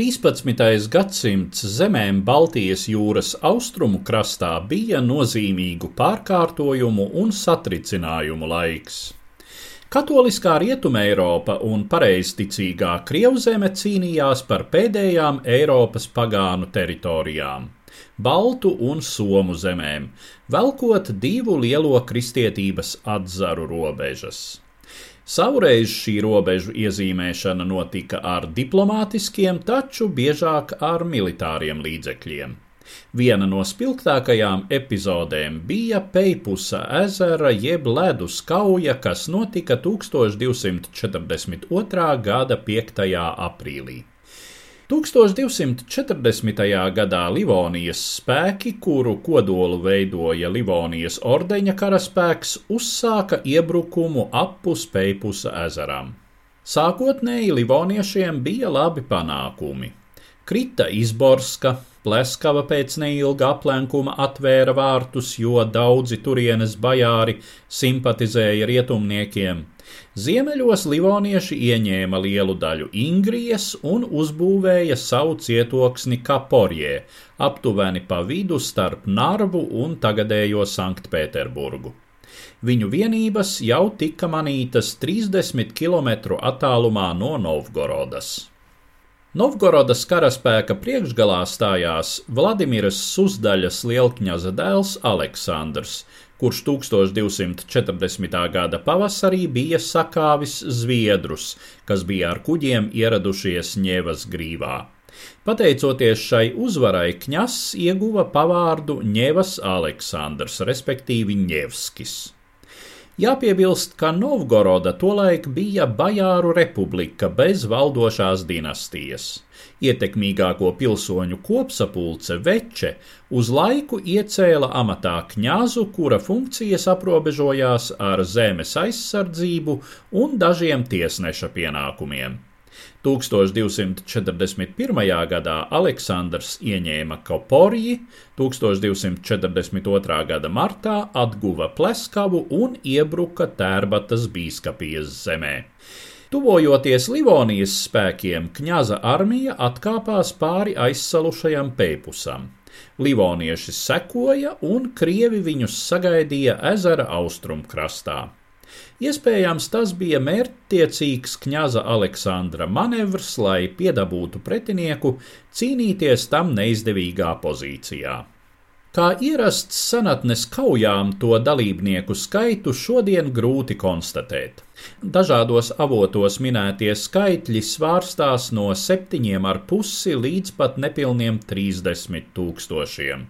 13. gadsimts zemēm Baltijas jūras austrumu krastā bija nozīmīgu pārkārtojumu un satricinājumu laiks. Katoliskā Rietuma Eiropa un pareizticīgā Krievzeme cīnījās par pēdējām Eiropas pagānu teritorijām - Baltu un Somu zemēm, velkot divu lielo kristietības atzaru robežas. Savreiz šī robežu iezīmēšana notika ar diplomātiskiem, taču biežāk ar militāriem līdzekļiem. Viena no spilgtākajām epizodēm bija Peipusa ezera jeb ledus kauja, kas notika 1242. gada 5. aprīlī. 1240. gadā Livonijas spēki, kuru kodolu veidoja Livonijas ordeņa karaspēks, uzsāka iebrukumu apus Peipusa ezeram. Sākotnēji Livoniešiem bija labi panākumi. Krita Izborska, Pleskava pēc neilga aplenkuma atvēra vārtus, jo daudzi turienes bajāri simpatizēja rietumniekiem. Ziemeļos livonieši ieņēma lielu daļu Ingrijas un uzbūvēja savu cietoksni Kaporjē, aptuveni pa vidu starp Narvu un tagadējo Sanktpēterburgu. Viņu vienības jau tika manītas 30 km attālumā no Novgorodas. Novgorodas karaspēka priekšgalā stājās Vladimiras Susdaļas lielkņaza dēls Aleksandrs, kurš 1240. gada pavasarī bija sakāvis zviedrus, kas bija ar kuģiem ieradušies Ņevas grīvā. Pateicoties šai uzvarai, Kņass ieguva pavārdu Ņevas Aleksandrs, respektīvi Ņevskis. Jāpiebilst, ka Novgoroda tolaik bija Bajāru republika bez valdošās dinastijas. Ietekmīgāko pilsoņu kopsapulce Veče uz laiku iecēla amatā kņazu, kura funkcijas aprobežojās ar zemes aizsardzību un dažiem tiesneša pienākumiem. 1241. gadā Aleksandrs ieņēma Koporji, 1242. gada martā atguva Pleskavu un iebruka Tērbatas bīskapijas zemē. Tuvojoties Livonijas spēkiem, kņaza armija atkāpās pāri aizsalušajam Peipusam. Livonieši sekoja, un krievi viņus sagaidīja ezera austrumkrastā. Iespējams, tas bija mērķtiecīgs kņaza Aleksandra manevrs, lai piedabūtu pretinieku cīnīties tam neizdevīgā pozīcijā. Kā ierasts senatnes kaujām, to dalībnieku skaitu šodien grūti konstatēt. Dažādos avotos minētie skaitļi svārstās no septiņiem ar pusi līdz pat nepilniem 30 tūkstošiem.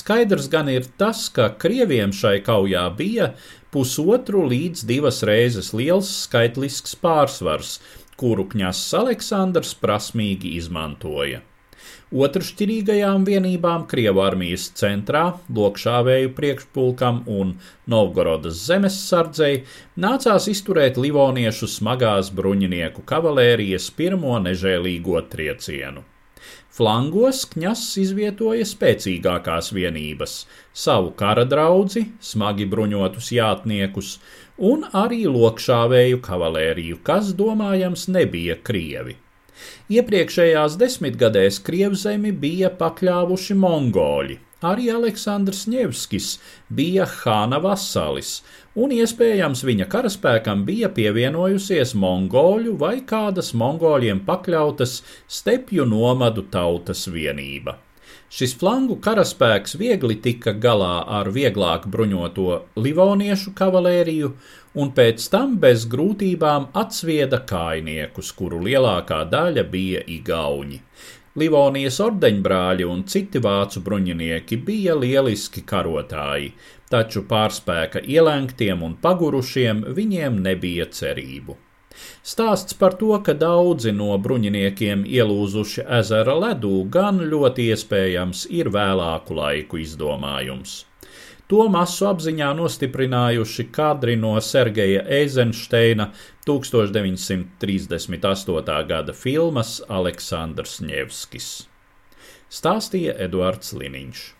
Skaidrs gan ir tas, ka krieviem šai kaujā bija pusotru līdz divas reizes liels skaitlisks pārsvars, kuru kņass Aleksandrs prasmīgi izmantoja. Otršķirīgajām vienībām Krievu armijas centrā, Lokšāvēju priekšpulkam un Novgorodas zemes sardzei nācās izturēt livoniešu smagās bruņinieku kavalērijas pirmo nežēlīgo triecienu. Flangos kņass izvietoja spēcīgākās vienības, savu kara draugu, smagi bruņotus jātniekus un arī lokšāvēju kavalēriju, kas, domājams, nebija krievi. Iepriekšējās desmitgadēs Krievzemi bija pakļāvuši mongoļi. Arī Aleksandrs Ņevskis bija Hāna vasalis, un iespējams viņa karaspēkam bija pievienojusies mongoļu vai kādas mongoļiem pakļautas stepju nomadu tautas vienība. Šis flangu karaspēks viegli tika galā ar vieglāk bruņoto livoniešu kavalēriju, un pēc tam bez grūtībām atsvieda kājniekus, kuru lielākā daļa bija igauņi. Livonijas ordeņbrāļi un citi vācu bruņinieki bija lieliski karotāji, taču pārspēka ielenktiem un pagurušiem viņiem nebija cerību. Stāsts par to, ka daudzi no bruņiniekiem ielūzuši ezera ledū, gan ļoti iespējams ir vēlāku laiku izdomājums. To masu apziņā nostiprinājuši kadri no Sergeja Eizensteina 1938. gada filmas Aleksandrs Ņevskis. Stāstīja Eduards Liniņš.